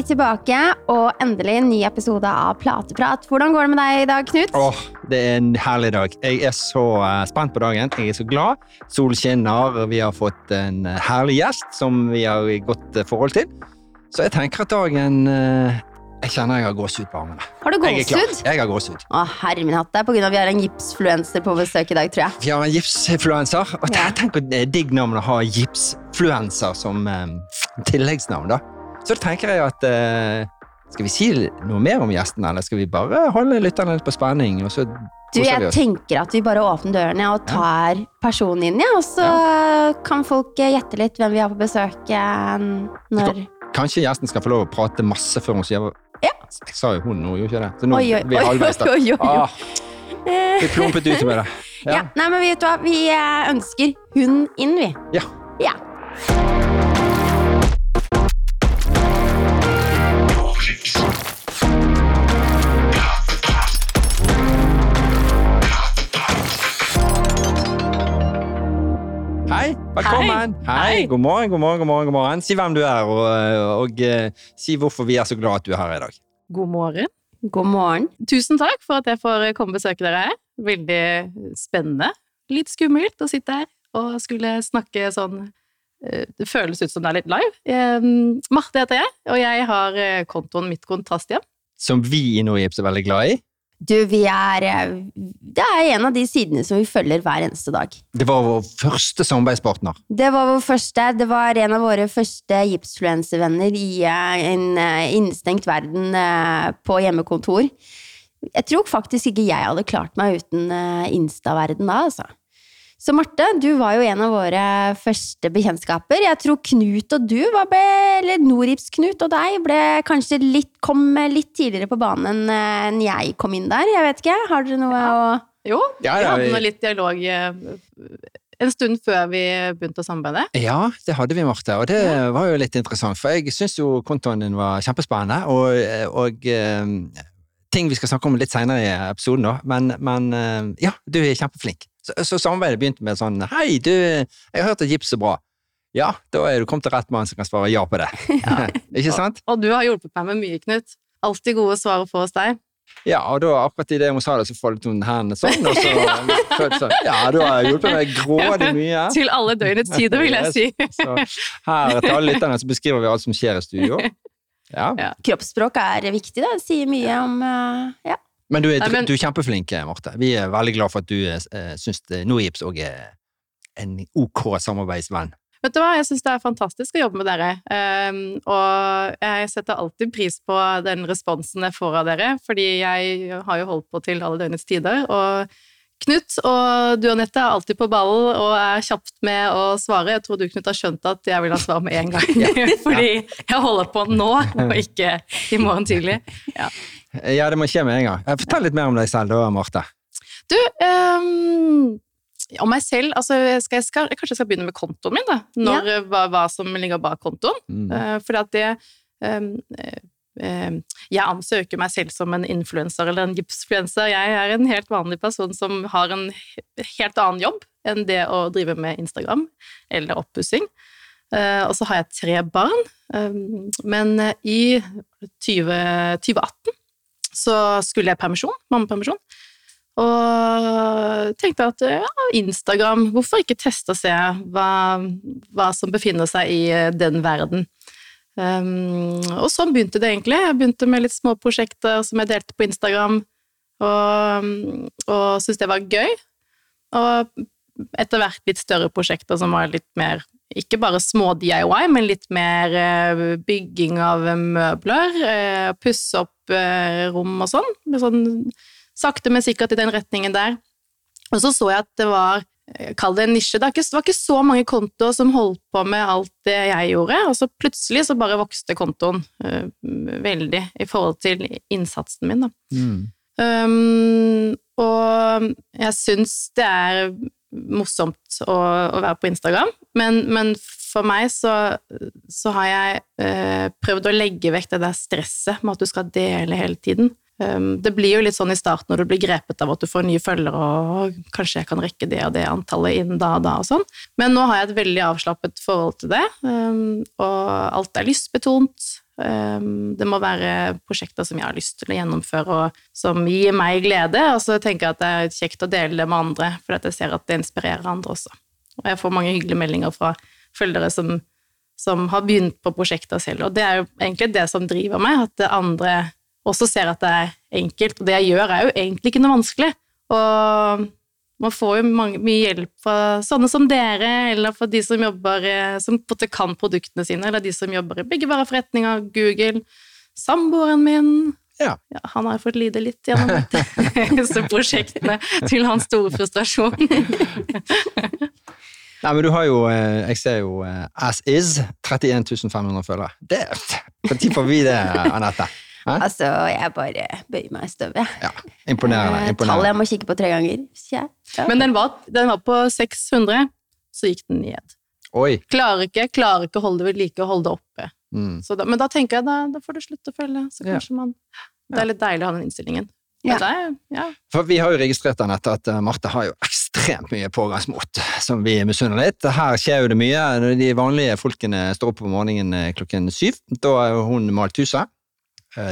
Vi tilbake, og endelig en ny episode av Plateprat. Hvordan går det med deg i dag, Knut? Åh, det er en herlig dag. Jeg er så eh, spent på dagen. Jeg er så glad. Sol skinner, og vi har fått en eh, herlig gjest som vi har godt eh, forhold til. Så jeg tenker at dagen Jeg kjenner jeg har gåsehud på armene. Har du gåsehud? Jeg har gåsehud. Å, herre min hatt. Det er på grunn av at vi har en gipsfluenser på besøk i dag, tror jeg. Vi har en gipsfluenser. Og Ja. tenk at det er digg navn å ha gipsfluenser som eh, tilleggsnavn, da. Så da tenker jeg at eh, Skal vi si noe mer om gjesten, eller skal vi bare holde lytterne litt på spenning? Og så Du, jeg tenker at vi bare åpner dørene og tar personen inn, ja, og så kan folk eh, gjette litt hvem vi har på besøk eh, når Kanskje gjesten skal få lov å prate masse før hun sier Ja. Jeg sa jo hun nå, gjorde ikke det? Så nå Oi, oi, vi er halvveis oi. Ah, vi plumpet ut med det. ja. Ja. Nei, men vet du hva? Vi ønsker hun inn, vi. ja. Ja. Velkommen. Hei. God morgen, god morgen, god morgen, god morgen. Si hvem du er, og, og, og si hvorfor vi er så glad at du er her i dag. God morgen. God morgen. Tusen takk for at jeg får komme og besøke dere her. Veldig spennende. Litt skummelt å sitte her og skulle snakke sånn eh, Det føles ut som det er litt live. Eh, Marte heter jeg, og jeg har eh, kontoen Mitt kontrasthjem. Som vi i Nogips er veldig glad i. Du, vi er eh, Det er en av de sidene som vi følger hver eneste dag. Det var vår første samarbeidspartner. Det var vår første, det var en av våre første gipsfluensevenner i eh, en eh, innestengt verden på hjemmekontor. Jeg tror faktisk ikke jeg hadde klart meg uten Insta-verden da, altså. Så Marte, du var jo en av våre første bekjentskaper. Jeg tror Knut og du, var ble, eller Norips-Knut og deg, ble kanskje litt, kom litt tidligere på banen enn eh, jeg kom inn der. Jeg vet ikke, har dere noe å Jo, Ja, vi ja, hadde vi- nå litt dialog eh, en stund før vi begynte å samarbeide. Ja, det hadde vi, Marte, og det var jo litt interessant. For jeg syns jo kontoen din var kjempespennende, og, og eh, ting vi skal snakke om litt seinere i episoden, da. Men, men ja, du er kjempeflink. Så, så samarbeidet begynte med sånn Hei, du, jeg har hørt at gips er bra. Ja, da er du kommet til rett mann som kan svare ja på det. Ikke sant? Og du har hjulpet meg med mye, Knut. Alltid gode svar å få hos deg. Ja, og da akkurat idet hun sa det, så foldet hun hendene sånn, og så, så, så Ja, du har hjulpet meg grådig mye. Til alle døgnets tider, vil jeg si. Så her til alle lytterne så beskriver vi alt som skjer i studio. Ja. Ja. Kroppsspråk er viktig, det sier mye om eh, Ja. Men du er, Nei, men- du er kjempeflink, Marte. Vi er veldig glad for at du eh, syns Nogips òg er en ok samarbeidsvenn. Vet du hva, jeg syns det er fantastisk å jobbe med dere. Um, og jeg setter alltid pris på den responsen jeg får av dere, fordi jeg har jo holdt på til alle døgnets tider. Og Knut og du, Anette, er alltid på ballen og er kjapt med å svare. Jeg tror du, Knut, har skjønt at jeg vil ha svar med en gang. fordi jeg holder på nå, og ikke i morgen tidlig. Ja. Ja, det må skje med en gang. Eh, Fortell litt mer om deg selv, da, Marte. Du, um, om meg selv altså skal jeg skal, Kanskje jeg skal begynne med kontoen min, da. Når, hva, hva som ligger bak kontoen. Mm. Uh, fordi at det ehm, jeg anser Jeg ansøker meg selv som en influenser eller en gipsfluenser. Jeg er en helt vanlig person som har en helt annen jobb enn det å drive med Instagram eller oppussing. Eh, og så har jeg tre barn. Um, men eh, i 20, 2018 så skulle jeg permisjon, mammapermisjon. Og tenkte at ja, Instagram, hvorfor ikke teste og se hva, hva som befinner seg i eh, den verden. Um, og sånn begynte det egentlig. Jeg begynte med litt små prosjekter som jeg delte på Instagram, og, og syntes det var gøy. Og etter hvert litt større prosjekter som var litt mer ikke bare små DIY, men litt mer eh, bygging av møbler, eh, pusse opp eh, rom og sånn. Med sånn sakte, men sikkert i den retningen der. Og så så jeg at det var Kall det en nisje. Det var, ikke, det var ikke så mange kontoer som holdt på med alt det jeg gjorde, og så plutselig så bare vokste kontoen veldig i forhold til innsatsen min, da. Mm. Um, og jeg syns det er morsomt å, å være på Instagram, men, men for meg så, så har jeg eh, prøvd å legge vekk det der stresset med at du skal dele hele tiden. Um, det blir jo litt sånn i starten når du blir grepet av at du får nye følgere, og kanskje jeg kan rekke det og det antallet inn da og da og sånn. Men nå har jeg et veldig avslappet forhold til det, um, og alt er lystbetont. Um, det må være prosjekter som jeg har lyst til å gjennomføre, og som gir meg glede. Og så tenker jeg at det er kjekt å dele det med andre, for jeg ser at det inspirerer andre også. Og jeg får mange hyggelige meldinger fra følgere som, som har begynt på prosjekter selv, og det er jo egentlig det som driver meg, at andre også ser at det er enkelt. Og det jeg gjør, er jo egentlig ikke noe vanskelig. Og man får jo mange, mye hjelp fra sånne som dere, eller fra de som jobber eh, som kan produktene sine, eller de som jobber i byggevareforretninger, Google, samboeren min Ja. ja, Han har fått lide litt gjennom disse prosjektene, til hans store frustrasjon. Nei, men du har jo, eh, jeg ser jo eh, as is, 31 500 følgere. Når får vi det, Anette? Hæ? Altså, jeg bare bøyer meg i støvet. Ja, imponerende. imponerende. Tallet jeg må kikke på tre ganger. Ja. Ja. Men den var, den var på 600, så gikk den ned. Oi. Klarer ikke, klarer ikke å holde det ved like, holde det oppe. Mm. Så da, men da tenker jeg da, da får du slutte å følge, så Ja. kanskje man Det er litt deilig å ha den innstillingen. Ja. Det er, ja. For vi har jo registrert Anette, at eh, Marte har jo ekstremt mye pågangsmot, som vi misunner litt. Her skjer jo det mye. Når de vanlige folkene står opp om morgenen eh, klokken syv, da har hun malt huset, eh,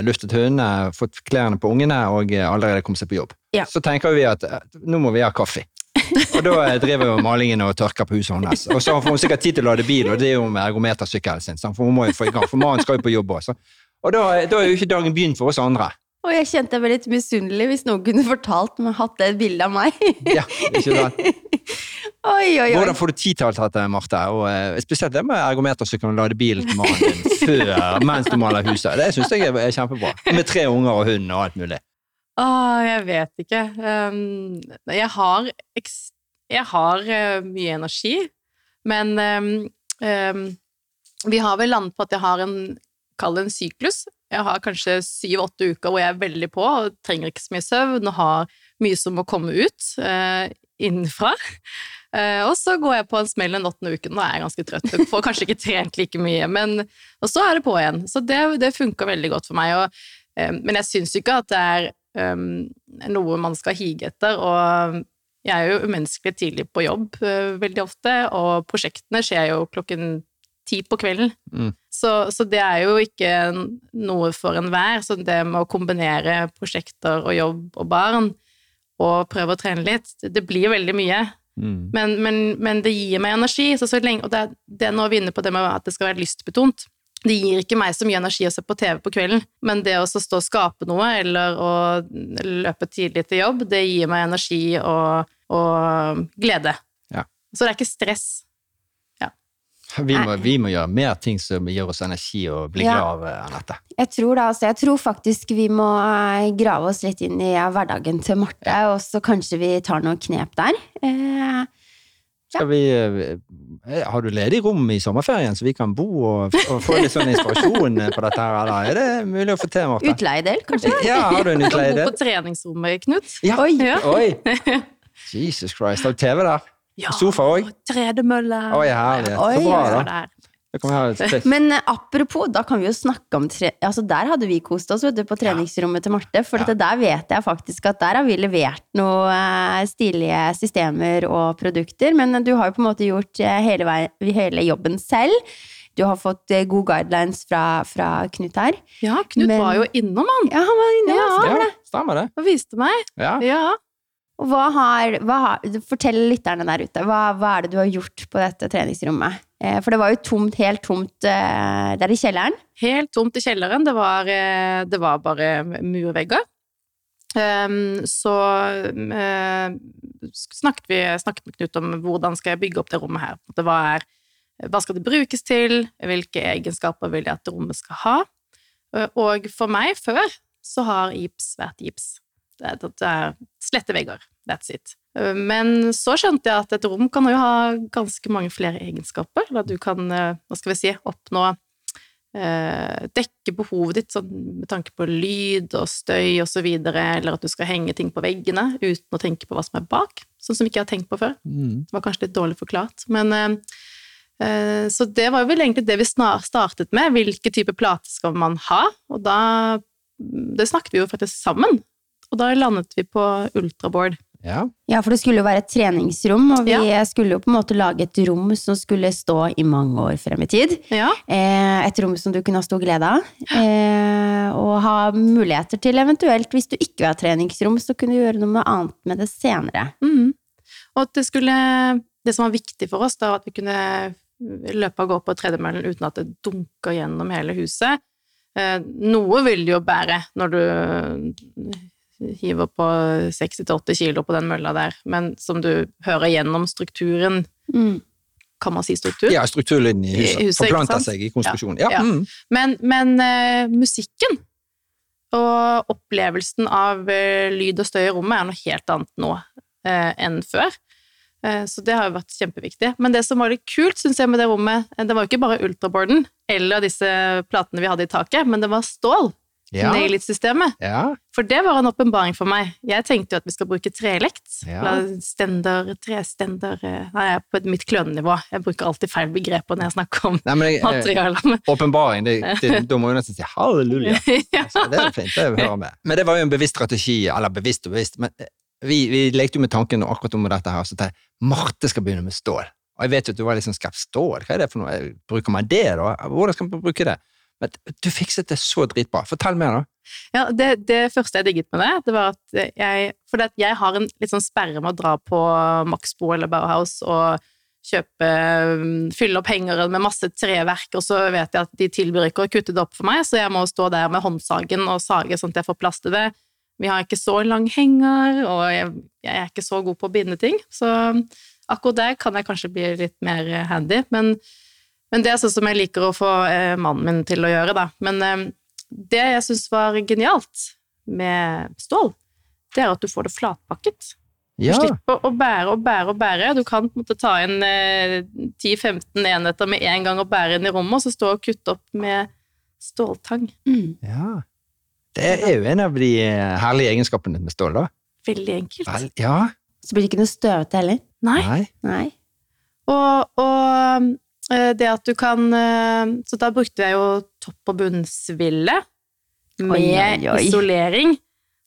luftet hundene, fått klærne på ungene og eh, allerede kommet seg på jobb. Ja. Så tenker vi at eh, nå må vi ha kaffe. Og da eh, driver jo malingen og tørker på huset hennes. Og så får hun sikkert tid til å lade bil, og det er jo med ergometersykkelen sin, for hun må jo få i gang, for mannen skal jo på jobb også. Og da, da er jo ikke dagen begynt for oss andre. Og jeg kjente meg litt misunnelig hvis noen kunne fortalt meg hatt et bilde av meg. Ja, ikke sant? Oi, oi, oi. Hvordan får du tid til alt dette, Marte? Og eh, spesielt det med ergometer, så kan du lade bilen til mannen din før, mens du maler huset. Det syns jeg er kjempebra. Med tre unger og hund og alt mulig. Åh, jeg vet ikke. Um, jeg har, eks jeg har eh, mye energi, men um, um, vi har vel landet på at jeg har en, kall det en syklus. Jeg har kanskje syv-åtte uker hvor jeg er veldig på og trenger ikke så mye søvn og har mye som må komme ut eh, innenfra. Eh, og så går jeg på en smell den åttende uken, nå er jeg ganske trøtt. Jeg får kanskje ikke trent like mye, men, og så er det på igjen. Så det, det funker veldig godt for meg. Og, eh, men jeg syns ikke at det er um, noe man skal hige etter. Og jeg er jo umenneskelig tidlig på jobb uh, veldig ofte, og prosjektene skjer jo klokken ti på kvelden. Mm. Så, så det er jo ikke noe for enhver. Så det med å kombinere prosjekter og jobb og barn, og prøve å trene litt, det blir veldig mye. Mm. Men, men, men det gir meg energi. Så så lenge, og det det er nå vi er inne på det med at det skal være lystbetont. Det gir ikke meg så mye energi å se på TV på kvelden, men det å så stå og skape noe, eller å løpe tidlig til jobb, det gir meg energi og, og glede. Ja. Så det er ikke stress. Vi, må, vi må gjøre mer ting som gir oss energi og bli Ja. glad av, eh, Anette. Jeg tror, det, altså, jeg tror faktisk vi må eh, grave oss litt inn i hverdagen til Marte, og så kanskje vi tar noen knep der. Eh, Skal vi, eh, har du ledig rom i sommerferien, så vi kan bo og, og få litt sånn inspirasjon på dette? her, Eller er det mulig å få til, Marte? utleiedel, kanskje? Ja, har du en Du kan bo på treningsrommet, Knut. Ja. Oi! Ja. Oi! Jesus Christ. Har du TV der? Sofa òg? Tredemølle. Oi, herlig. Så bra, da. Men eh, apropos, da kan vi jo snakke om tre... Altså, der hadde vi kost oss vet du, på treningsrommet til Marte. For Ja. der vet jeg faktisk at der har vi levert noen eh, stilige systemer og produkter. Men du har jo på en måte gjort eh, hele, vei- hele jobben selv. Du har fått eh, gode guidelines fra, fra Knut her. Ja, Knut Men- var jo innom, han. Ja, han var innom. Ja. Ja, stemmer det. Og viste meg. Ja. Ja. Hva har, hva har, fortell lytterne der ute, hva, hva er det du har gjort på dette treningsrommet? Eh, for det var jo tomt, helt tomt eh, der i kjelleren. Helt tomt i kjelleren. Det var, eh, det var bare murvegger. Ehm, så snakket vi snakket med Knut om hvordan skal jeg bygge opp det rommet her. Det var, hva skal det brukes til? Hvilke egenskaper vil jeg at rommet skal ha? Og for meg før så har gips vært gips. Det er, det er slette vegger. That's it. Men så skjønte jeg at et rom kan jo ha ganske mange flere egenskaper. Eller at du kan, eh, hva skal vi si, oppnå eh, Dekke behovet ditt sånn, med tanke på lyd og støy videre, eller at du skal henge ting på veggene uten å tenke på hva som er bak. Sånn som ikke jeg har tenkt på før. Mm. Det var kanskje litt dårlig forklart. Men, eh, så det var vel egentlig det vi startet med. Hvilke type plate skal man ha? Og da Det snakket vi jo faktisk sammen. Og da landet vi på ultraboard. Ja. Ja, for det skulle jo være et treningsrom, og vi Ja. skulle jo på en måte lage et rom som skulle stå i mange år frem i tid. Ja. Eh, et rom som du kunne ha stor glede av. Eh, og ha muligheter til eventuelt, hvis du ikke vil ha treningsrom, så kunne du gjøre noe annet med det senere. Mm. Og at det skulle Det som var viktig for oss, da, var at vi kunne løpe og gå på tredemøllen uten at det dunker gjennom hele huset. Eh, noe vil det jo bære når du hiver på 60-80 kilo på den mølla der, men som du hører gjennom strukturen Mm. Kan man si struktur? ja, strukturlinjen i huset, huset, Forplanta seg i konstruksjonen. Ja. Ja. Mm. Men, men uh, musikken og opplevelsen av uh, lyd og støy i rommet er noe helt annet nå uh, enn før. Eh, så det har jo vært kjempeviktig. Men det som var litt kult, syns jeg, med det rommet, det var jo ikke bare ultraboarden eller disse platene vi hadde i taket, men det var stål. Ja. Nail-it-systemet. Ja. For det var en åpenbaring for meg. Jeg tenkte jo at vi skal bruke trelekt. Ja. Stender, trestender eh, Nei, jeg er på mitt klønenivå. Jeg bruker alltid feil begreper når jeg snakker om materialer. Åpenbaring, da må jeg nesten si halleluja. ja. Altså, det er fint, det hører med. Men det var jo en bevisst strategi, eller bevisst og bevisst, men eh, vi, vi lekte jo med tanken akkurat om dette her, så jeg, Marte skal begynne med stål. Og jeg vet jo at du var liksom skapt stål, hva er det for noe, bruker man det da? Hvordan skal man bruke det? Men du fikset det så dritbra, fortell mer da. Ja, det, det første jeg digget med det, det var at jeg For jeg har en litt sånn sperre med å dra på Maxbo eller Bauhaus og kjøpe Fylle opp hengere med masse treverk, og så vet jeg at de tilbyr ikke å kutte det opp for meg, så jeg må stå der med håndsagen og sage sånn at jeg får plass til det. Vi har ikke så lang henger, og jeg, jeg er ikke så god på å binde ting, så akkurat der kan jeg kanskje bli litt mer handy, men, men det er sånn som jeg liker å få eh, mannen min til å gjøre, da. Men eh, det jeg syns var genialt med stål, det er at du får det flatpakket. Ja, Du slipper å bære og bære og bære. Du kan på en måte ta inn eh, 10-15 enheter med en gang og bære inn i rommet, og så stå og kutte opp med ståltang. Mm. ja. Det er jo en av de eh, herlige egenskapene med stål da. Veldig enkelt. Vel, ja, Så blir det ikke noe støvete heller. Nei. nei, Nei. Og, og det at du kan eh, Så da brukte jeg jo topp- og bunnsville med Oi, oi, oi. isolering.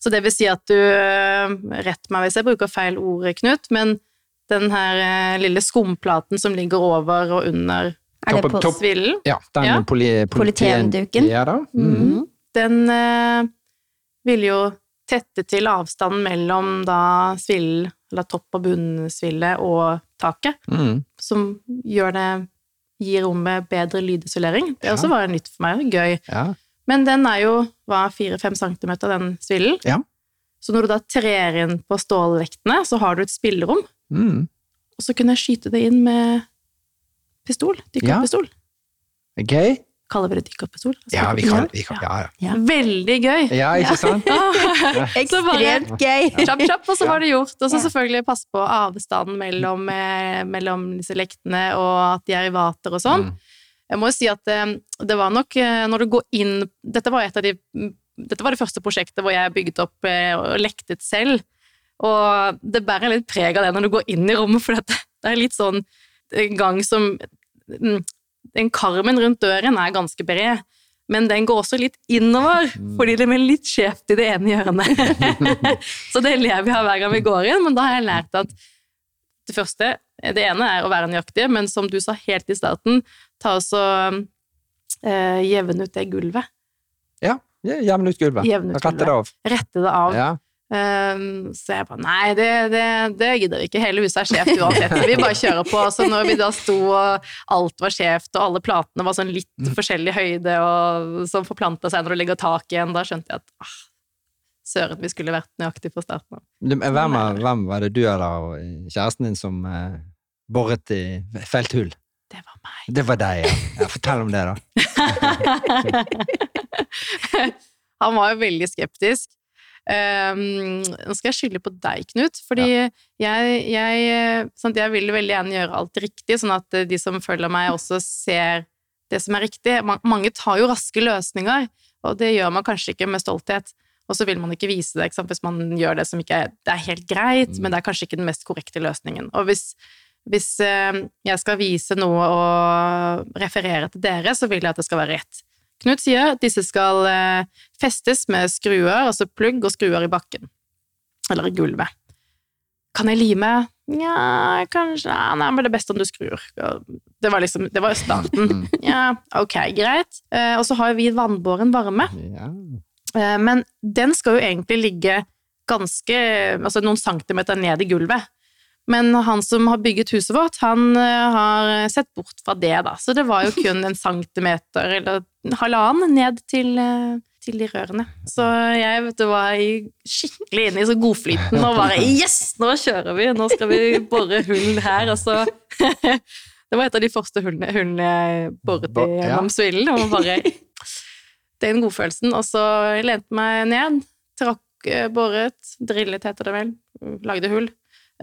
Så det vil si at du eh, Rett meg hvis jeg bruker feil ord, Knut, men den her eh, lille skumplaten som ligger over og under Er det Topp- på topp- svillen, ja, den Ja. Poly, Polytenduken. Ja da. Mm. Mhm. den eh, vil jo tette til avstanden mellom da svillen, eller topp- og bunnsville, og taket, Mm. som gjør det gir rommet bedre lydisolering. Det Ja. også var nytt for meg, gøy. Ja. Men den er jo 4-5 centimeter, den svillen. Ja. Så når du da trer inn på stålvektene, så har du et spillerom. Mm. Og så kunne jeg skyte det inn med pistol. Dykkerpistol. Gøy? Kaller vi det dykkerpistol? Ja, vi kan, vi kan, ja, ja. Ja. Veldig gøy! Ja, ikke sant? Ekstremt gøy! kjapp, kjapp, og så var det gjort. Og så selvfølgelig passe på avstanden mellom, eh, mellom disse lektene, og at de er i vater og sånn. Mm. Jeg må jo si at eh, det var nok eh, når du går inn Dette var et av de dette var det første prosjektet hvor jeg bygget opp og lektet selv. Og det bærer litt preg av det når du går inn i rommet, for det, det er litt sånn gang som mm, Den karmen rundt døren er ganske bred, men den går også litt innover, fordi det blir litt skjevt i det ene hjørnet. Så det lever vi av hver gang vi går inn, men da har jeg lært at det første Det ene er å være nøyaktig, men som du sa helt i starten, ta også eh, jevne ut det gulvet. Ja, jevn ut gulvet. Jevne ut Rette det av. Rette det av. Ja. Um, så jeg bare Nei, det, det, det gidder vi ikke. Hele huset er skjevt uansett. Vi bare kjører på. Så når vi da sto og alt var skjevt, og alle platene var sånn litt Mm. forskjellig høyde, og som forplanta seg når du legger tak igjen, da skjønte jeg at ah, søren, vi skulle vært nøyaktig fra starten av. Hvem, hvem var det du eller kjæresten din som eh, boret i felthull? Det var meg. Det var deg, ja. ja. Fortell om det, da. Han var jo veldig skeptisk. Um, nå skal jeg skylde på deg, Knut, fordi jeg, jeg, sånn jeg vil veldig gjerne gjøre alt riktig, sånn at de som følger meg, også ser det som er riktig. Mange tar jo raske løsninger, og det gjør man kanskje ikke med stolthet. Og så vil man ikke vise det ikke hvis man gjør det som ikke er, det er helt greit, men det er kanskje ikke den mest korrekte løsningen. Og hvis, hvis eh, jeg skal vise noe og referere til dere, så vil jeg at det skal være rett. Knut sier at disse skal eh, festes med skruer, altså plugg og skruer i bakken. Eller i gulvet. Kan jeg lime? Nja, kanskje Nei, men det er best om du skrur. Det var liksom, det var starten. Ja, ok, greit. Eh, og så har vi vannbåren varme. Eh, Men den skal jo egentlig ligge ganske Altså noen centimeter ned i gulvet. Men han som har bygget huset vårt, han har sett bort fra det, da. Så det var jo kun en centimeter eller halvannen ned til, eh, til de rørene. Så jeg vet du, var skikkelig inne i så godflyten og bare Yes, nå kjører vi! Nå skal vi bore hull her. Og så Det var et av de første hullene, hullene jeg boret Bo- i ja. gjennom svillen. Og bare Den godfølelsen. Og så lente meg ned, trakk, eh, boret, drillet heter det vel, lagde hull.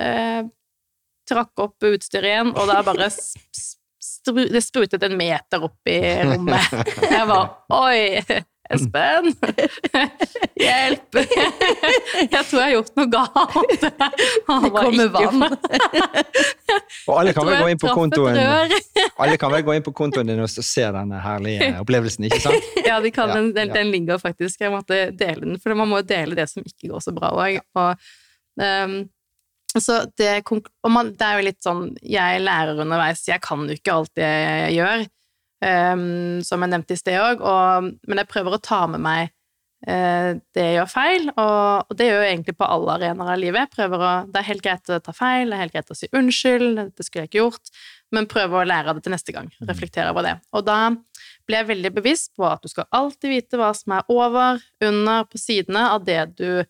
Eh, trakk opp utstyret igjen, og da bare det sprutet en meter opp i rommet. Jeg var Oi, Espen! Hjelp! Jeg tror jeg har gjort noe galt. Han Det kommer ikke- vann. Og alle kan vel gå inn på kontoen. Alle kan vel gå inn på kontoen din og se denne herlige opplevelsen, ikke sant? Ja, de kan, Ja, den, den, den ligger faktisk. Jeg måtte dele den, for man må jo dele det som ikke går så bra òg. Og, ehm, det, og man, det er jo litt sånn Jeg lærer underveis, jeg kan jo ikke alt det jeg gjør, um, som jeg nevnte i sted òg, men jeg prøver å ta med meg uh, det jeg gjør feil, og, og det gjør jeg egentlig på alle arenaer av livet. Prøver å, det er helt greit å ta feil, det er helt greit å si unnskyld, det skulle jeg ikke gjort, men prøve å lære av det til neste gang. Reflektere over det. Og da blir jeg veldig bevisst på at du skal alltid vite hva som er over, under, på sidene av det du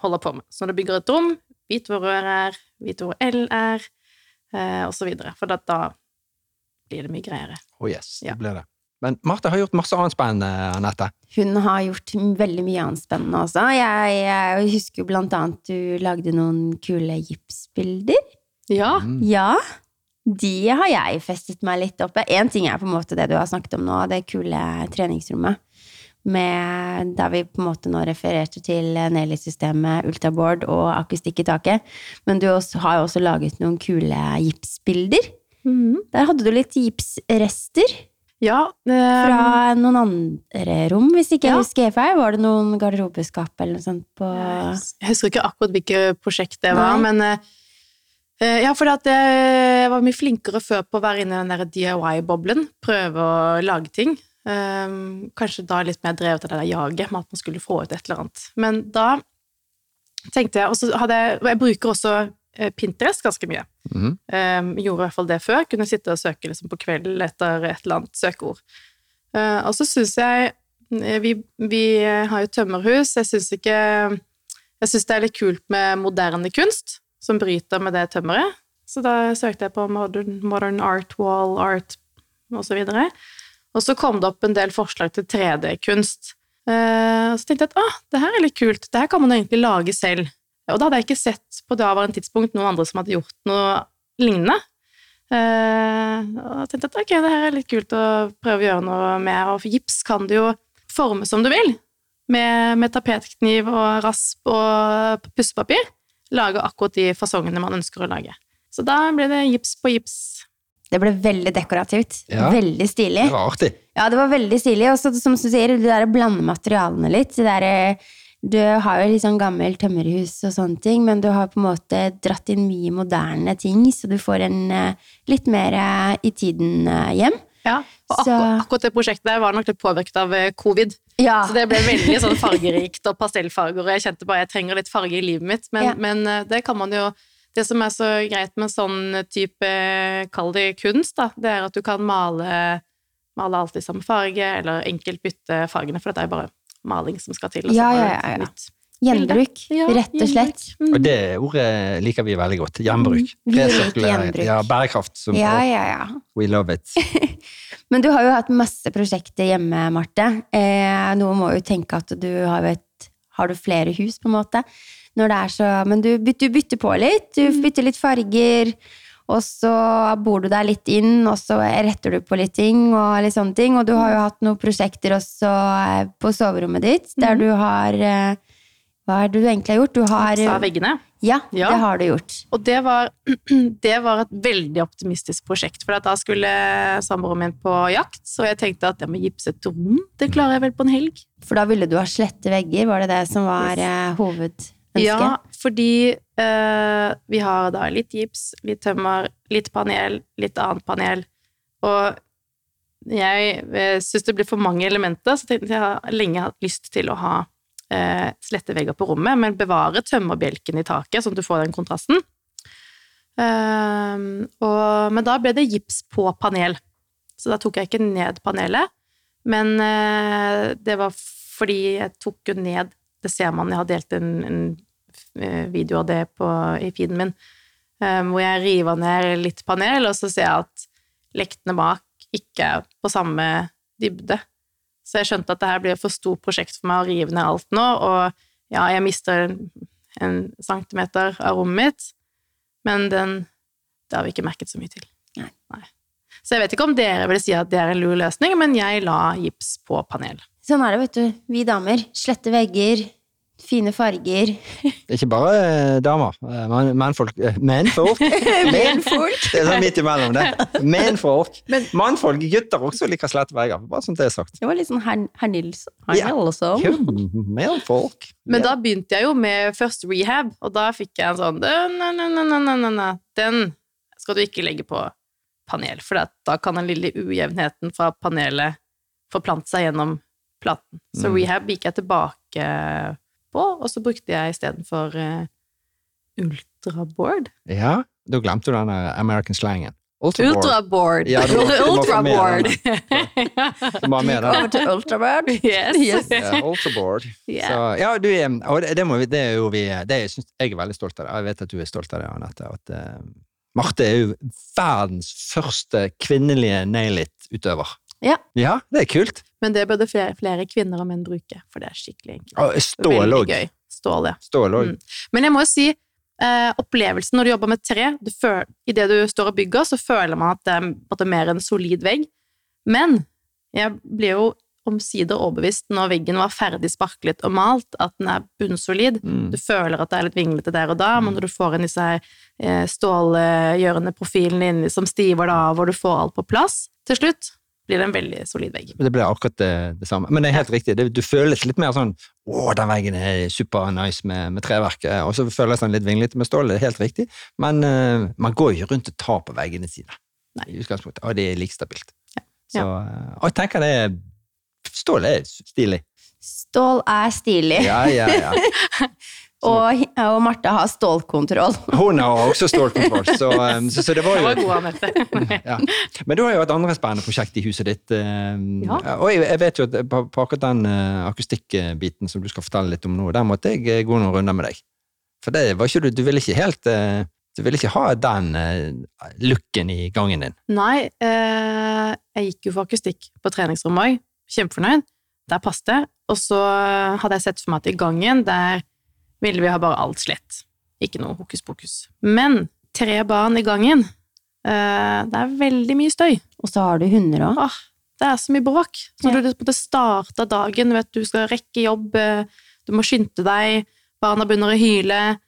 holder på med. Så når du bygger et rom, vit hvor rør er, vit hvor L er, eh, og så videre. For da, da blir det mye greiere. Oh yes, Ja. det blir det. Men Marte har gjort masse annet spennende, Anette. Hun har gjort veldig mye annet spennende også. Jeg, jeg husker jo blant annet du lagde noen kule gipsbilder. Ja. Mm. Ja, de har jeg festet meg litt oppe. Én ting er på en måte det du har snakket om nå, det kule treningsrommet. Med, der vi på en måte nå refererte til Nelly-systemet, ultraboard og akustikk i taket. Men du også, har jo også laget noen kule gipsbilder. Mm. Der hadde du litt gipsrester ja eh, fra noen andre rom, hvis ikke Ja. jeg husker feil. Var det noen garderobeskap eller noe sånt på Jeg husker ikke akkurat hvilket prosjekt det var, Nei. men eh, eh, ja, at jeg var mye flinkere før på å være inne i den der DIY-boblen, prøve å lage ting. Um, kanskje da litt mer drevet av det der jaget med at man skulle få ut et eller annet. Men da tenkte jeg, og så hadde jeg, jeg bruker også eh, Pinterest ganske mye. Mhm. Um, gjorde i hvert fall det før. Kunne sitte og søke liksom, på kvelden etter et eller annet søkeord. Uh, og så syns jeg eh, vi, vi har jo tømmerhus. Jeg syns ikke Jeg syns det er litt kult med moderne kunst som bryter med det tømmeret. Så da søkte jeg på modern, modern art, wall art osv. Og så kom det opp en del forslag til 3D-kunst. Og så tenkte jeg at ah, det her er litt kult. Det her kan man egentlig lage selv. Og da hadde jeg ikke sett på det avvarende tidspunkt noen andre som hadde gjort noe lignende. Eh, og jeg tenkte at ok, det her er litt kult å prøve å gjøre noe med, og for gips kan du jo forme som du vil. Med, med tapetkniv og rasp og pussepapir. Lage akkurat de fasongene man ønsker å lage. Så da ble det gips på gips. Det ble veldig dekorativt. Ja. Veldig stilig. Det var artig. Ja, det var veldig stilig. Og så, som du sier, det der å blande materialene litt. Det der, eh, du har jo litt sånn gammelt tømmerhus og sånne ting, men du har på en måte dratt inn mye moderne ting, så du får en eh, litt mer eh, i tiden hjem. Ja, og Så- akkurat, akkurat det prosjektet der var nok litt påvirket av covid. Ja. Så det ble veldig sånn fargerikt og pastellfarger, og jeg kjente bare jeg trenger litt farge i livet mitt. Men, Ja. men det kan man jo Det som er så greit med sånn type, kall det kunst, da, det er at du kan male, male alt i samme farge, eller enkelt bytte fargene, for det er jo bare maling som skal til. og så Ja, ja, ja, ja. Gjenbruk. Ja, rett og slett. Mm. Og det ordet liker vi veldig godt. Gjenbruk. Vi gjenbruk. Ja, bærekraft. Som, Ja, ja, ja. We love it. Men du har jo hatt masse prosjekter hjemme, Marte. Eh, noen må jo tenke at du har et Har du flere hus, på en måte? Når det er så Men du du bytter på litt. Du bytter litt farger. Og så bor du deg litt inn, og så retter du på litt ting. Og litt sånne ting. Og du har jo hatt noen prosjekter også eh, på soverommet ditt, der du har eh, Hva er det du egentlig har gjort? Du har Sa veggene. Ja, Ja. det har du gjort. Og det var, det var et veldig optimistisk prosjekt, for da skulle samboeren min på jakt, så jeg tenkte at jeg må gipse et rom, det klarer jeg vel på en helg. For da ville du ha slette vegger, var det det som var Yes. eh, hoved... Ja, fordi eh, vi har da litt gips, litt tømmer, litt panel, litt annet panel. Og jeg eh, syns det blir for mange elementer, så tenkte jeg har lenge hatt lyst til å ha eh, slette vegger på rommet, men bevare tømmerbjelken i taket, sånn at du får den kontrasten. Ehm, og, men da ble det gips på panel, så da tok jeg ikke ned panelet. Men det var fordi jeg tok jo ned Det ser man, jeg har delt en, en eh, video av det på, i feeden min, eh, hvor jeg river ned litt panel, og så ser jeg at lektene bak ikke er på samme dybde. Så jeg skjønte at det her blir et for stort prosjekt for meg å rive ned alt nå, og ja, jeg mister en, en centimeter av rommet mitt, men den Det har vi ikke merket så mye til. Nei. Så jeg vet ikke om dere vil si at det er en lur løsning, men jeg la gips på panel. Sånn er det, vet du. Vi damer. Slette vegger, fine farger. Det er ikke bare eh, damer. Eh, men- Mennfolk eh, Mennfolk? Menfolk. Det er sånn midt imellom det. Mennfolk. Mannfolk, gutter også liker slette vegger. Bare sånn det er sagt. Det var litt sånn herr her Nilsson. Ja. Ja, Mennfolk. Men da begynte jeg jo med først rehab, og da fikk jeg en sånn «Nei, nei, nei, nei, nei, nei, nei. Den skal du ikke legge på panel, for da kan den lille ujevnheten fra panelet forplante seg gjennom platen. Så Mm. rehab gikk jeg tilbake på, og så brukte jeg istedenfor uh, ultraboard. Ja, da glemte du den der American slangen. Ultraboard. Ultraboard! Ja, du må- du må ultraboard! Du må ha med den. Over til ultraboard. yes. Yes. Ja, ultraboard. Yeah. Så, ja, du, er- og det, må vi, det er jo vi det er, synes jeg er veldig stolt av det. Jeg vet at du er stolt av det, Anette. At uh, Marte er jo verdens første kvinnelige nail-it-utøver. Ja. Ja, det er kult. Men det burde flere, flere kvinner og menn bruke, for det er skikkelig enkelt. Og Stål ja. Stål. Mm. Men jeg må jo si, eh, opplevelsen når du jobber med tre, du føler, i det du står og bygger, så føler man at det er, at det er mer en solid vegg. Men jeg blir jo omsider overbevist når veggen var ferdig sparklet og malt, at den er bunnsolid. Mm. Du føler at det er litt vinglete der og da, men når du får inn disse her eh, stålgjørende profilene inni som stiver det av, og du får alt på plass, til slutt blir det en veldig solid vegg. Det blir akkurat det, det samme. Men det er helt riktig. Det, du føles litt mer sånn Å, den veggen er super nice med, med treverk. eh, Og så føles den litt vinglete med stål. Det er helt riktig. Men uh, man går jo rundt og tar på veggene sine. Nei. I utgangspunktet. Og det er like stabilt. Ja. Så, eh, og jeg tenker det Stål er stilig. Stål er stilig. Ja, ja, ja. Og, og Marte har stålkontroll. Hun har også stålkontroll, så, eh, så, så det var jo Det var god, ja. Men du har jo et andre spennende prosjekt i huset ditt. eh, Ja. Og jeg, jeg vet jo at på, på akkurat den eh, akustikkbiten som du skal fortelle litt om nå, der måtte jeg eh, gå noen runder med deg. For det var ikke du Du ville ikke helt eh, Du ville ikke ha den looken i gangen din. Nei, eh, jeg gikk jo for akustikk på treningsrommet òg. Kjempefornøyd. Der passet det. Og så hadde jeg sett for meg at i gangen, der ville vi ha bare alt slett. Ikke noe hokus pokus. Men tre barn i gangen, eh, det er veldig mye støy. Og så har du hunder òg. Åh, det er så mye bråk. Så Ja. du måtte starte dagen, vet du skal rekke jobb, eh, du må skynde deg, barna begynner å hyle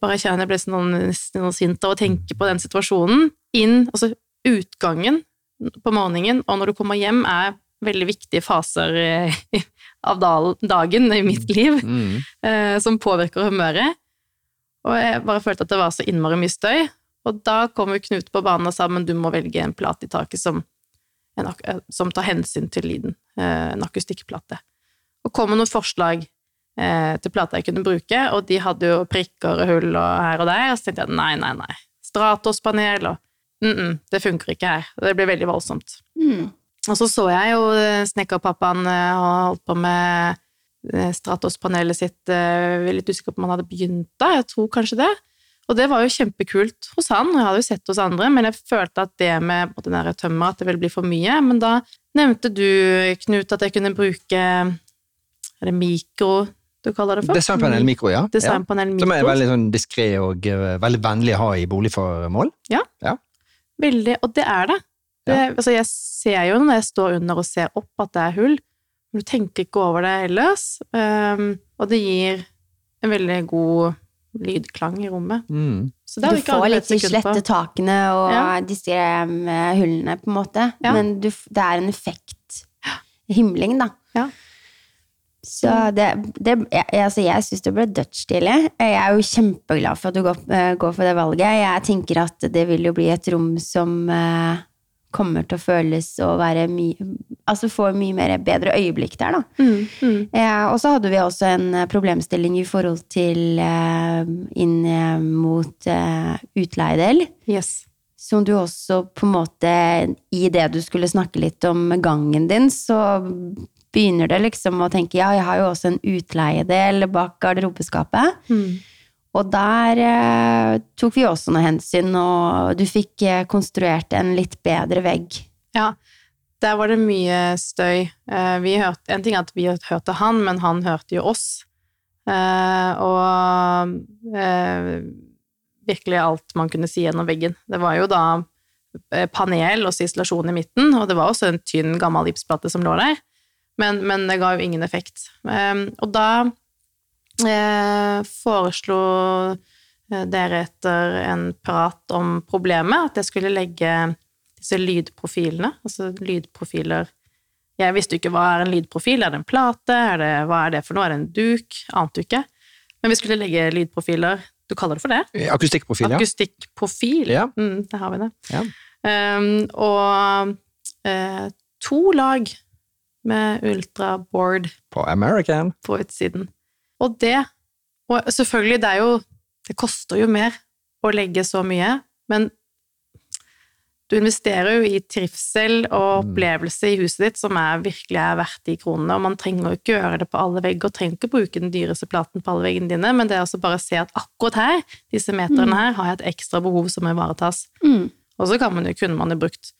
Bare kjenner jeg ble sånn, nesten sånn sint av å tenke på den situasjonen. Inn, altså utgangen på morgenen, og når du kommer hjem, er veldig viktige faser eh, av dagen i mitt liv, Mm. eh, som påvirker humøret. Og jeg bare følte at det var så innmari mye støy. Og da kom jo Knut på banen og sa men du må velge en plate i taket som, en, eh, som tar hensyn til lyden. eh, En akustikkplate. Og kom med noen forslag eh, til plater jeg kunne bruke, og de hadde jo prikker og hull og her og der. Og så tenkte jeg nei, nei, nei. Stratos-panel og mm -mm, Det funker ikke her. Det blir veldig voldsomt. Mm. Og så så jeg jo eh, snekkerpappaen eh, ha holdt på med eh, Stratos-panelet sitt. Jeg er litt usikker på om han hadde begynt da, jeg tror kanskje det. Og det var jo kjempekult hos han, og jeg hadde jo sett hos andre, men jeg følte at det med den der tømmer, at det ville bli for mye. Men da nevnte du, Knut, at jeg kunne bruke Er det mikro du kaller det for? Designpanel mikro, ja. ja. Designpanel mikro. Som er veldig sånn diskré og veldig vennlig å ha i boligformål. Veldig, og det er det. Det altså jeg ser jo når jeg står under og ser opp at det er hull, men du tenker ikke over det ellers. Um, og det gir en veldig god lydklang i rommet. Mm. Så det har Du ikke får litt de slette takene og Ja. disse eh, hullene, på en måte. Ja. Men du, det er en effekt. Himling, da. Ja. Så det, det jeg, altså jeg syns det ble dødsstilig. Jeg er jo kjempeglad for at du går, eh, går for det valget. Jeg tenker at det vil jo bli et rom som eh, kommer til å føles å være mye Altså få mye mer bedre øyeblikk der, da. Eh, og så hadde vi også en eh, problemstilling i forhold til eh, inn eh, mot eh, utleiedel. Yes. Som du også på en måte I det du skulle snakke litt om gangen din, så begynner det liksom å tenke ja, jeg har jo også en utleiedel bak garderobeskapet. Og der eh, tok vi også noe hensyn, og du fikk eh, konstruert en litt bedre vegg. Ja, der var det mye støy. Eh, hørte, en ting er at vi hørte han, men han hørte jo oss. Eh, og eh, virkelig alt man kunne si gjennom veggen. Det var jo da eh, panel og isolasjon i midten, og det var også en tynn, gammel gipsplate som lå der, men, men det ga jo ingen effekt. Og da foreslo eh, dere etter en prat om problemet at jeg skulle legge disse lydprofilene, altså lydprofiler Jeg visste jo ikke hva er en lydprofil, er det en plate, er det, hva er det for noe, er det en duk? Ante jo ikke. Men vi skulle legge lydprofiler, du kaller det for det? Akustikkprofil, ja. Akustikkprofil. Ja. Mm, der har vi det. Ja. Um, og uh, to lag med ultraboard På American. på utsiden. Og det Og selvfølgelig, det er jo Det koster jo mer å legge så mye, men du investerer jo i trivsel og opplevelse i huset ditt som er virkelig er verdt de kronene, og man trenger jo ikke gjøre det på alle vegger, trenger ikke bruke den dyreste platen på alle veggene dine, men det er også bare å se at akkurat her, disse meterne her, har jeg et ekstra behov som må ivaretas. Mm. Og så kan man jo, kunne man jo brukt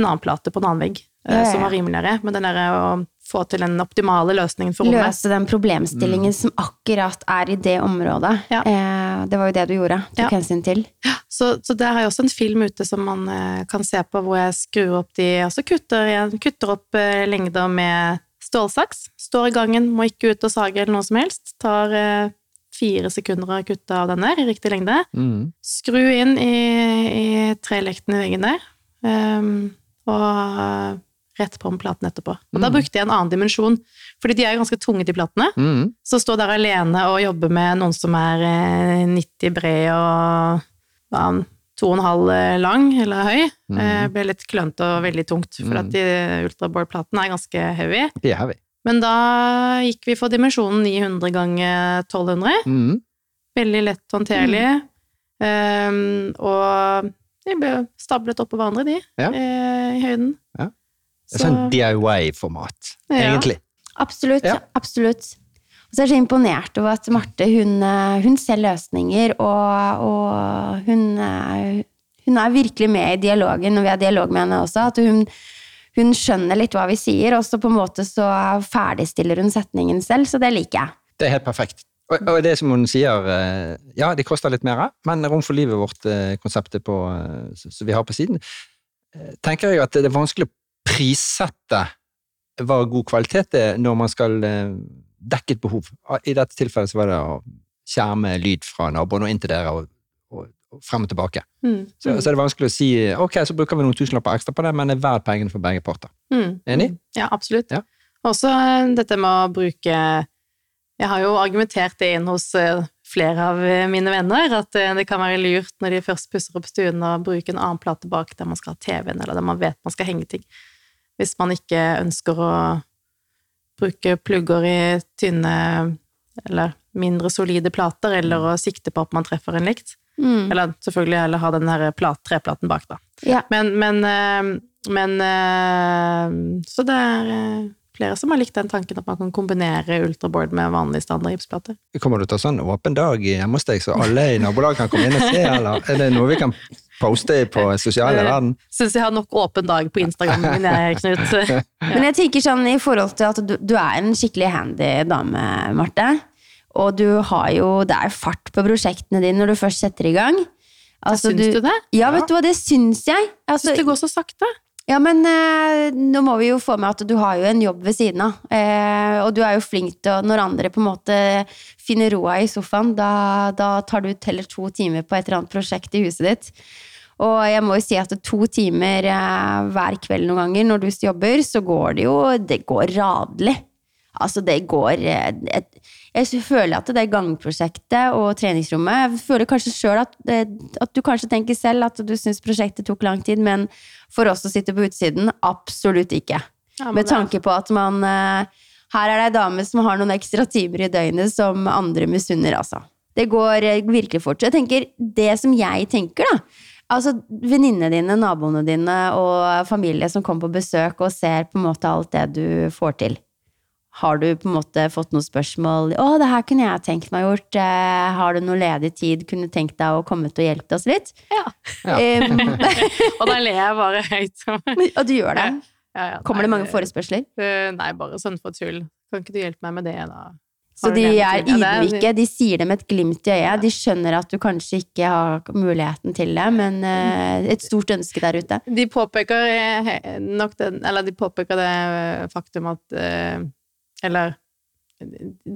en annen plate på en annen vegg, eh, Ja, ja, som var rimeligere, men den derre å få til den optimale løsningen for rommet. Løse den problemstillingen som akkurat er i det området. Ja. Eh, det var jo det du gjorde. Tok Ja. hensyn til. Så, så der har jeg også en film ute som man eh, kan se på, hvor jeg skrur opp de Altså kutter, jeg kutter opp eh, lengder med stålsaks. Står i gangen, må ikke ut og sage eller noe som helst. Tar eh, fire sekunder å kutte av den der i riktig lengde. Mm. Skru inn i, i trelekten i veggen der, Um, og rett på med platen etterpå. Og da brukte jeg en annen dimensjon, fordi de er ganske tunge, de platene. Mm. Så stå der alene og jobbe med noen som er eh, 90 bred og hva, to og en halv eh, lang eller høy, mm. ble litt klønete og veldig tungt, for at de ultraboard-platene er ganske heavy. De er heavy. Men da gikk vi for dimensjonen 900 ganger 1200. Mm. Veldig lett håndterlig. Um, og de ble stablet oppå hverandre, de, Ja. eh, i høyden. Ja. Det er sånn DIY-format, Ja. egentlig. Absolutt. Ja. absolutt. Og så er jeg så imponert over at Marte hun, eh, hun ser løsninger, og, og hun, er- hun er virkelig med i dialogen når vi har dialog med henne også. At hun, hun skjønner litt hva vi sier, og så på en måte så ferdigstiller hun setningen selv, så det liker jeg. Det er helt perfekt. Og, og det som hun sier, eh, ja, det koster litt mer, men Rom for livet vårt, eh, konseptet eh, som vi har på siden, eh, tenker jeg at det er vanskelig å prissette hva god kvalitet er når man skal eh, dekke et behov. I dette tilfellet så var det å skjerme lyd fra naboen og inn til dere og, og, og frem og tilbake. Mm. Så, så er det vanskelig å si ok, så bruker vi noen tusenlapper ekstra på det, men det er verdt pengene for begge parter. Mm. Enig? Ja, absolutt. Ja. Også eh, dette med å bruke Jeg har jo argumentert det inn hos eh, flere av eh, mine venner, at eh, det kan være lurt når de først pusser opp stuen, å bruke en annen plate bak der man skal ha TV-en, eller der man vet man skal henge ting. Hvis man ikke ønsker å bruke plugger i tynne eller mindre solide plater, eller å sikte på at man treffer en likt. Mm. Eller selvfølgelig eller ha den der plat, treplaten bak, da. Ja. Men, men, eh, men eh, Så det er eh, flere som har likt den tanken at man kan kombinere ultraboard med vanlig standard gipsplate. Kommer du til å ha sånn åpen dag hjemme hos deg, så alle i nabolaget kan komme inn og se, eller er det noe vi kan poste på sosiale verden? Syns jeg har nok åpen dag på Instagram min, jeg, Knut. Men jeg tenker sånn i forhold til at du, du er en skikkelig handy dame, Marte. Og du har jo Det er fart på prosjektene dine når du først setter i gang. Altså, Syns du det? Ja, vet du hva, det syns jeg. Altså, Syns det går så sakte. Ja, men eh, nå må vi jo få med at du har jo en jobb ved siden av. Eh, og du er jo flink til å Når andre på en måte finner roa i sofaen, da, da tar du heller to timer på et eller annet prosjekt i huset ditt. Og jeg må jo si at to timer eh, hver kveld noen ganger når du jobber, så går det jo Det går radelig. Altså, det går eh, et, Jeg føler at det gangprosjektet og treningsrommet Jeg føler kanskje sjøl at, eh, at du kanskje tenker selv at du syns prosjektet tok lang tid, men for oss som sitter på utsiden, absolutt ikke. Ja, Med tanke på at man eh, Her er det ei dame som har noen ekstra timer i døgnet som andre misunner, altså. Det går eh, virkelig fort. Så jeg tenker, det som jeg tenker, da Altså, Venninnene dine, naboene dine og familie som kommer på besøk og ser på en måte alt det du får til. Har du på en måte fått noen spørsmål 'Å, det her kunne jeg tenkt meg gjort'. Eh, har du noe ledig tid? Kunne tenkt deg å komme ut og hjelpe oss litt? Ja. Ja. Um, Og da ler jeg bare høyt. og du gjør det. Ja, ja, Kommer nei, det mange forespørsler? Nei, bare sånn for tull. Kan ikke du hjelpe meg med det, da? Så de er ydmyke, de sier det med et glimt i øyet. De skjønner at du kanskje ikke har muligheten til det, men eh, et stort ønske der ute. De påpeker eh, nok den Eller de påpeker det faktum at Eller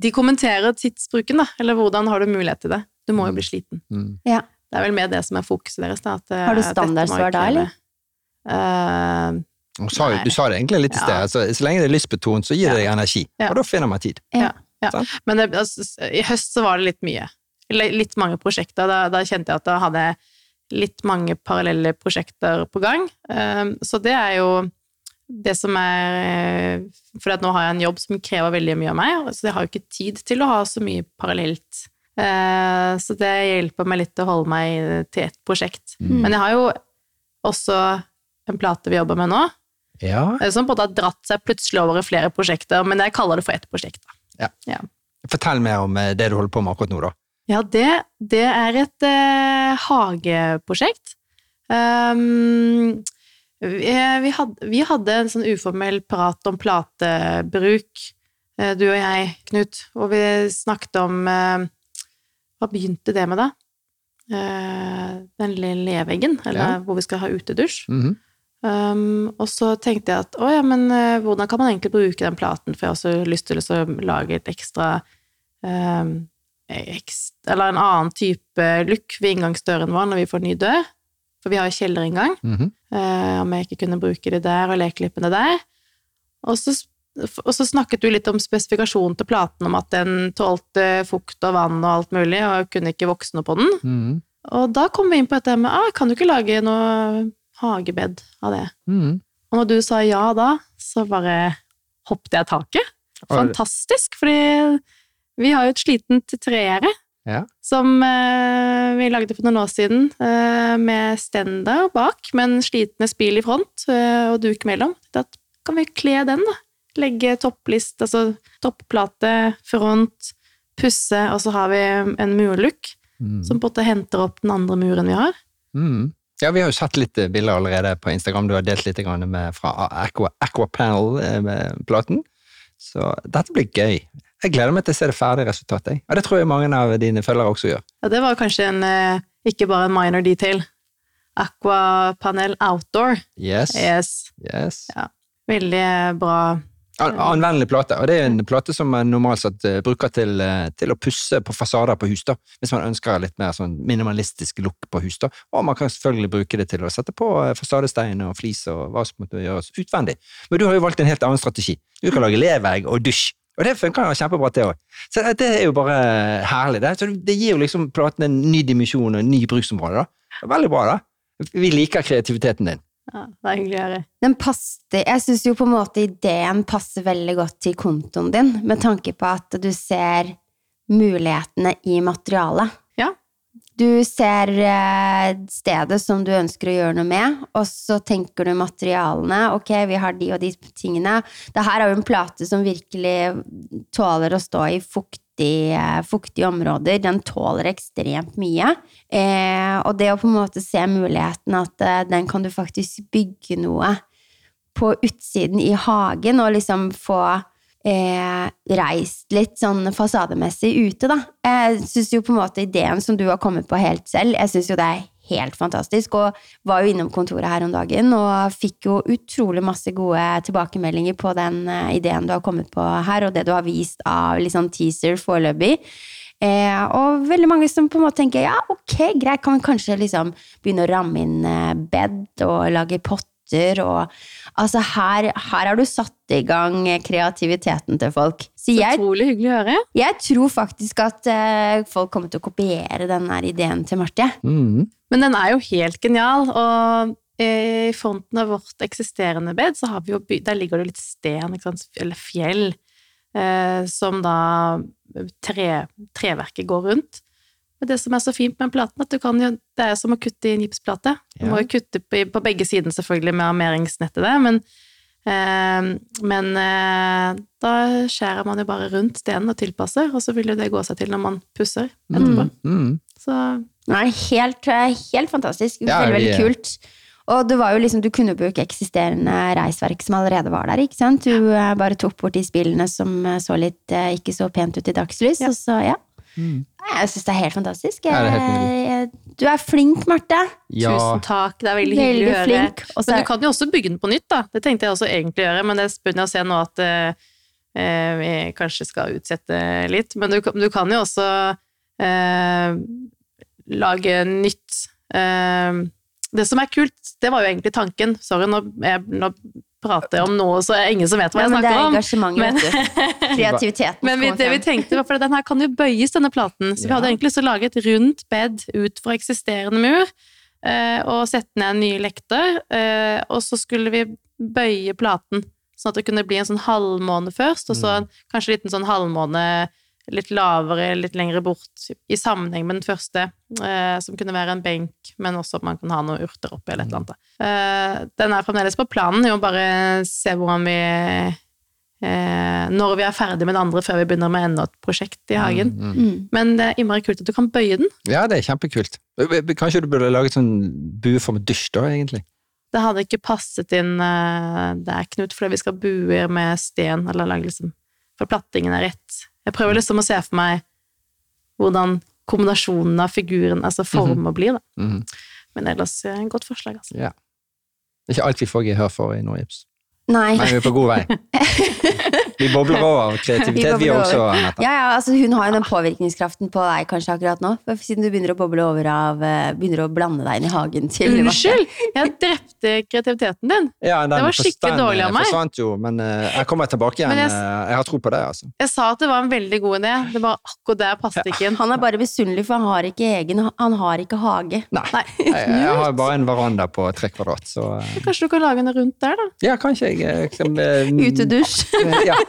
De kommenterer tidsbruken, da. Eller hvordan har du mulighet til det? Du må jo bli sliten. Mm. Ja. Det er vel mer det som er fokuset deres. Da, at, eh, Har du jo standardsvar da, eller? Uh, Og sa, du sa det egentlig litt i Ja. sted. Altså, så lenge det er lystbetont, så gir det deg energi. Ja. Og da finner man tid. Ja, ja. Men det, altså, i høst så var det litt mye. Litt mange prosjekter. Da, da kjente jeg at da hadde jeg litt mange parallelle prosjekter på gang. Um, så det er jo det som er For nå har jeg en jobb som krever veldig mye av meg, så jeg har jo ikke tid til å ha så mye parallelt. Eh, så det hjelper meg litt å holde meg til ett prosjekt. Mm. Men jeg har jo også en plate vi jobber med nå, Ja. eh, som på en måte har dratt seg plutselig over i flere prosjekter, men jeg kaller det for ett prosjekt. da. Fortell mer om eh, det du holder på med akkurat nå, da. Ja, det, det er et eh, hageprosjekt. Um, vi, vi, hadde, vi hadde en sånn uformell prat om platebruk, eh, du og jeg, Knut, og vi snakket om eh, Hva begynte det med, da? Eh, den lille leveggen, eller Ja. hvor vi skal ha utedusj. Mhm. Um, og så tenkte jeg at å ja, men eh, hvordan kan man egentlig bruke den platen, for jeg har også lyst til å lage et ekstra um, ekstra, Eller en annen type look ved inngangsdøren vår når vi får ny dør. For vi har jo kjellerinngang. Mm eh, om jeg ikke kunne bruke det der, og lekelippene der. Og så, og så snakket du litt om spesifikasjonen til platen, om at den tålte fukt og vann og alt mulig, og kunne ikke vokse noe på den. Mm. Og da kom vi inn på dette med ah, kan du ikke lage noe hagebed av det? Mm. Og når du sa ja da, så bare hoppet jeg taket. Fantastisk, fordi vi har jo et slitent tregjerde Ja. som eh, vi lagde for noen år siden, eh, med stender bak, men slitne spil i front eh, og duk mellom. Da kan vi kle den, da. Legge topplist, altså topplate, front, pusse, og så har vi en murlook mm. som på en måte henter opp den andre muren vi har. Mm. Ja, vi har jo sett litt bilder allerede på Instagram. Du har delt litt med, fra Aqua, Aqua Panel eh. Så dette blir gøy. Jeg gleder meg til å se det ferdige resultatet. Og det tror jeg mange av dine følgere også gjør. Ja, det var kanskje en, eh, ikke bare en minor detail. Aquapanel outdoor. Yes. Yes. yes. Veldig bra. An anvendelig plate. Og det er en plate som man normalt sett eh, bruker til, eh, til å pusse på fasader på hus, da. Hvis man ønsker litt mer sånn minimalistisk look på hus, da. Og man kan selvfølgelig bruke det til å sette på fasadestein og flis og hva som måtte gjøres utvendig. Men du har jo valgt en helt annen strategi. Du kan lage levegg og dusj. Og det funker jo kjempebra, det òg. Så det er jo bare herlig. Det, Så det gir jo liksom platen en ny dimensjon og en ny bruksområde, da. Veldig bra, da. Vi liker kreativiteten din. Ja, det er hyggelig å høre. Den passer, jeg syns jo på en måte ideen passer veldig godt til kontoen din, med tanke på at du ser mulighetene i materialet. Du ser eh, stedet som du ønsker å gjøre noe med, og så tenker du materialene. Ok, vi har de og de tingene. Det her er jo en plate som virkelig tåler å stå i fuktig, eh, fuktige områder. Den tåler ekstremt mye. Eh, og det å på en måte se muligheten at eh, den kan du faktisk bygge noe på utsiden i hagen, og liksom få eh, reist litt sånn fasademessig ute, da. Jeg syns jo på en måte ideen som du har kommet på helt selv, jeg syns jo det er helt fantastisk, og var jo innom kontoret her om dagen og fikk jo utrolig masse gode tilbakemeldinger på den eh, ideen du har kommet på her, og det du har vist av litt sånn teaser foreløpig. Eh, og veldig mange som på en måte tenker ja, ok, greit, kan vi kanskje liksom begynne å ramme inn eh, bed og lage potter og Altså, her, her har du satt i gang kreativiteten til folk. Så jeg, Utrolig hyggelig å høre. jeg tror faktisk at uh, folk kommer til å kopiere den ideen til Marte. Mm. Men den er jo helt genial, og eh, i fronten av vårt eksisterende bed, så har vi jo by der ligger det litt sten, ikke sant, eller fjell, eh, som da tre, treverket går rundt. Men det som er så fint med platen, at du kan jo, det er som å kutte i en gipsplate. Du Ja. må jo kutte på, på begge sider selvfølgelig med armeringsnettet der, men, eh, men eh, da skjærer man jo bare rundt stenen og tilpasser, og så vil jo det gå seg til når man pusser etterpå. Mm. Så Nei, helt, helt fantastisk. Ja, veldig, vi- veldig kult. Og det var jo liksom, du kunne bruke eksisterende reisverk som allerede var der, ikke sant? Du eh, bare tok bort de spillene som så litt ikke så pent ut i dagslys, Ja. og så, ja. Mm. Jeg syns det er helt fantastisk. Jeg, er helt Jeg- Du er flink, Marte. Ja. tusen takk, det er veldig hyggelig å høre. flink. Også Men du kan jo også bygge den på nytt, da. Det tenkte jeg også egentlig å gjøre, men det begynner jeg å se nå at eh, eh, vi kanskje skal utsette litt. Men du, du kan jo også eh, lage nytt. Eh, det som er kult, det var jo egentlig tanken. Sorry, nå, jeg, nå prater om noe, så er det ingen som vet hva ja, jeg men det er snakker engasjementet. Kreativiteten. men vi, det vi tenkte var, for den her kan jo bøyes, denne platen. Så vi hadde egentlig lyst til å lage et rundt bed ut fra eksisterende mur, eh, og sette ned nye lekter, eh, og så skulle vi bøye platen, sånn at det kunne bli en sånn halvmåne først, og så en, kanskje en liten sånn halvmåne litt lavere, litt lengre bort, i sammenheng med den første, eh, som kunne være en benk, men også at man kan ha noen urter oppi eller et eller annet. Eh, den er fremdeles på planen, vi må bare se hvordan vi eh, Når vi er ferdig med det andre før vi begynner med enda et prosjekt i hagen. Mm. Mm. Men det er innmari kult at du kan bøye den. Ja, det er kjempekult. Kanskje du burde laget sånn bueform dusj, da, egentlig? Det hadde ikke passet inn eh, der, Knut, fordi vi skal bue med sten, eller lage liksom For plattingen er rett. Jeg prøver liksom å se for meg hvordan kombinasjonen av figuren, altså former, blir, da. Mhm. Men ellers eh, godt forslag, altså. Ja. Ikke alt vi får gehør for i Nordgips. Nei. Men vi er på god vei. Vi bobler over av kreativitet, vi vi også. Anette. Ja, ja, altså hun har jo den påvirkningskraften på deg kanskje akkurat nå. Siden du begynner å boble over av eh, Begynner å blande deg inn i hagen til Unnskyld! Jeg drepte kreativiteten din. Ja, den Det var skikkelig dårlig av meg. forsvant jo, men eh, jeg kommer tilbake igjen. Jeg- eh, jeg har tro på det, altså. Jeg sa at det var en veldig god idé, det var akkurat det jeg passet ikke inn. Han er bare misunnelig, for han har ikke egen Han har ikke hage. Nei. Nei. Jeg, jeg har bare en veranda på tre kvadrat, så eh, Kanskje du kan lage en rundt der, da? Ja, kanskje jeg eh, kan, eh, Utedusj. Ja,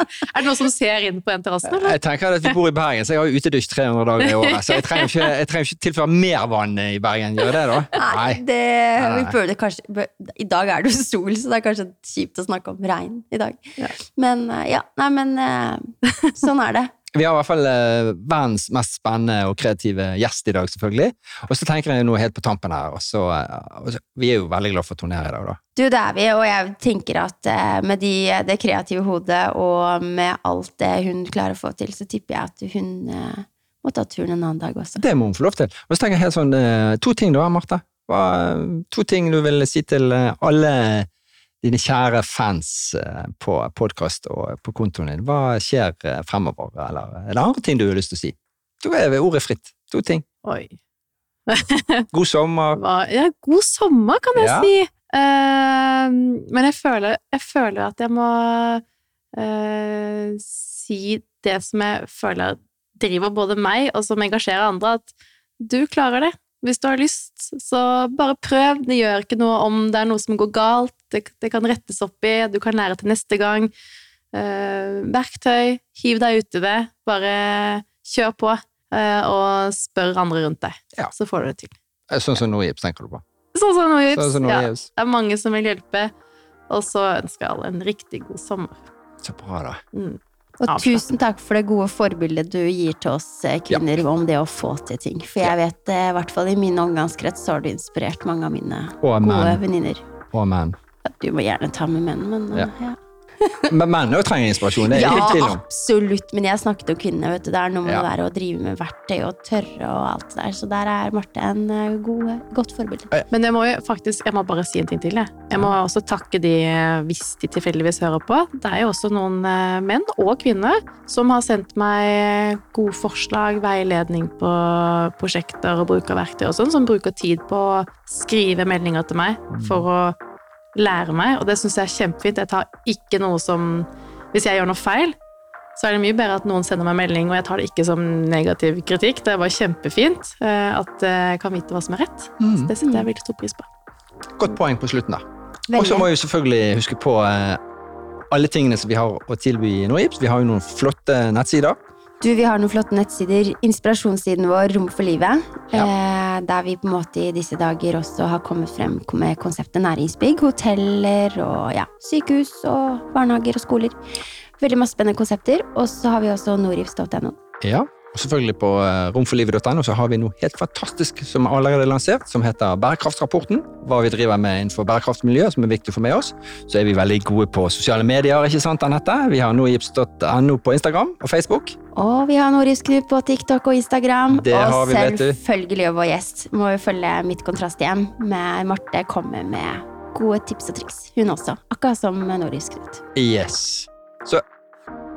Er det noen som ser inn på den terrassen, eller? jeg tenker at vi bor i Bergen, så jeg har utedusj 300 dager i året. Så jeg trenger ikke, jeg trenger ikke tilføre mer vann i Bergen. Gjør det, da? Nei. Det, vi burde kanskje, bør- I dag er det jo sol, så det er kanskje kjipt å snakke om regn i dag. Ja. Men eh, ja, nei, men sånn er det. Vi har i hvert fall eh, verdens mest spennende og kreative gjest i dag, selvfølgelig. Og så tenker jeg noe helt på tampen her. Og så, eh, og så, vi er jo veldig glad for å turnere i dag, da. Du, det er vi, og jeg tenker at eh, med de, det kreative hodet og med alt det hun klarer å få til, så tipper jeg at hun eh, må ta turen en annen dag også. Det må hun få lov til. Og så tenker jeg helt sånn, eh, To ting da, Marte. Hva, to ting du vil si til eh, alle dine kjære fans eh, på podkast og på kontoen din. Hva skjer eh, fremover, eller er det andre ting du har lyst til å si? Da er ordet fritt. To ting. Oi. God sommer. Ja, god sommer, kan jeg Ja. si. Uh, men jeg føler, jeg føler at jeg må uh, si det som jeg føler driver både meg og som engasjerer andre, at du klarer det. Hvis du har lyst, så bare prøv. Det gjør ikke noe om det er noe som går galt. Det, det kan rettes opp i, du kan lære til neste gang. Eh, verktøy, hiv deg uti det. Bare kjør på, eh, og spør andre rundt deg. Ja. Så får du det til. Eh, Sånn som Nordgips, tenker du på. Sånn som Nordgips. Sånn ja. Det er mange som vil hjelpe. Og så ønsker jeg alle en riktig god sommer. Så bra, da. Mm. Og Ja, tusen takk for det gode forbildet du gir til oss kvinner kvinner om det å få til ting. For jeg vet, eh, i hvert fall i min omgangskrets, så har du inspirert mange av mine Amen. gode venninner. Og menn. Du må gjerne ta med menn, men eh, Ja. ja. Men menn òg trenger inspirasjon, det er Ja, ikke tvil om. absolutt. Men jeg snakket om kvinner. vet du. Det er noe med Ja. det der å drive med verktøy og tørre og alt det der. Så der er Marte en eh, god, godt forbilde. Men jeg må jo faktisk Jeg må bare si en ting til. Jeg, jeg må også takke de, hvis de tilfeldigvis hører på. Det er jo også noen eh, menn og kvinner som har sendt meg gode forslag, veiledning på prosjekter og bruk av verktøy og sånn, som bruker tid på å skrive meldinger til meg for å lære meg, og det syns jeg er kjempefint. Jeg tar ikke noe som Hvis jeg gjør noe feil, så er det mye bedre at noen sender meg melding, og jeg tar det ikke som negativ kritikk. Det var kjempefint eh, at jeg kan vite hva som er rett. Mm. Så det setter jeg veldig stor pris på. Godt poeng på slutten, da. Og så må vi selvfølgelig huske på eh, alle tingene som vi har å tilby i Norgips. Vi har jo noen flotte nettsider. Du, vi har noen flotte nettsider. Inspirasjonssiden vår, Rom for livet. Eh, der vi på en måte i disse dager også har kommet frem med konseptet næringsbygg. Hoteller og ja, sykehus og barnehager og skoler. Veldig masse spennende konsepter. Og så har vi også norips.no. Ja, selvfølgelig på eh, romforlivet.no så har vi noe helt fantastisk som er allerede lansert, som heter Bærekraftsrapporten. Hva vi driver med innenfor bærekraftsmiljø, som er viktig å få med oss. Så er vi veldig gode på sosiale medier, ikke sant, Anette? Vi har nogips.no på Instagram og Facebook. Og vi har Norips Knut på TikTok og Instagram. Det og vi, selvfølgelig og vår gjest må jo følge Mitt kontrasthjem med Marte kommer med gode tips og triks. Hun også. Akkurat som Norips Knut. Yes. Så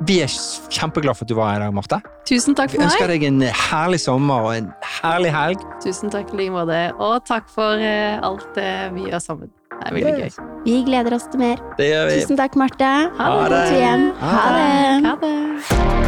vi er kjempeglade for at du var her i dag, Marte. Tusen takk for meg. Vi ønsker deg en herlig sommer og en herlig helg. Tusen takk i like måte. Og takk for eh, alt det vi gjør sammen. Det er veldig Yes. gøy. Vi gleder oss til mer. Det gjør vi. Tusen takk, Marte. Ha det. Ha det. Ha det. Ha det.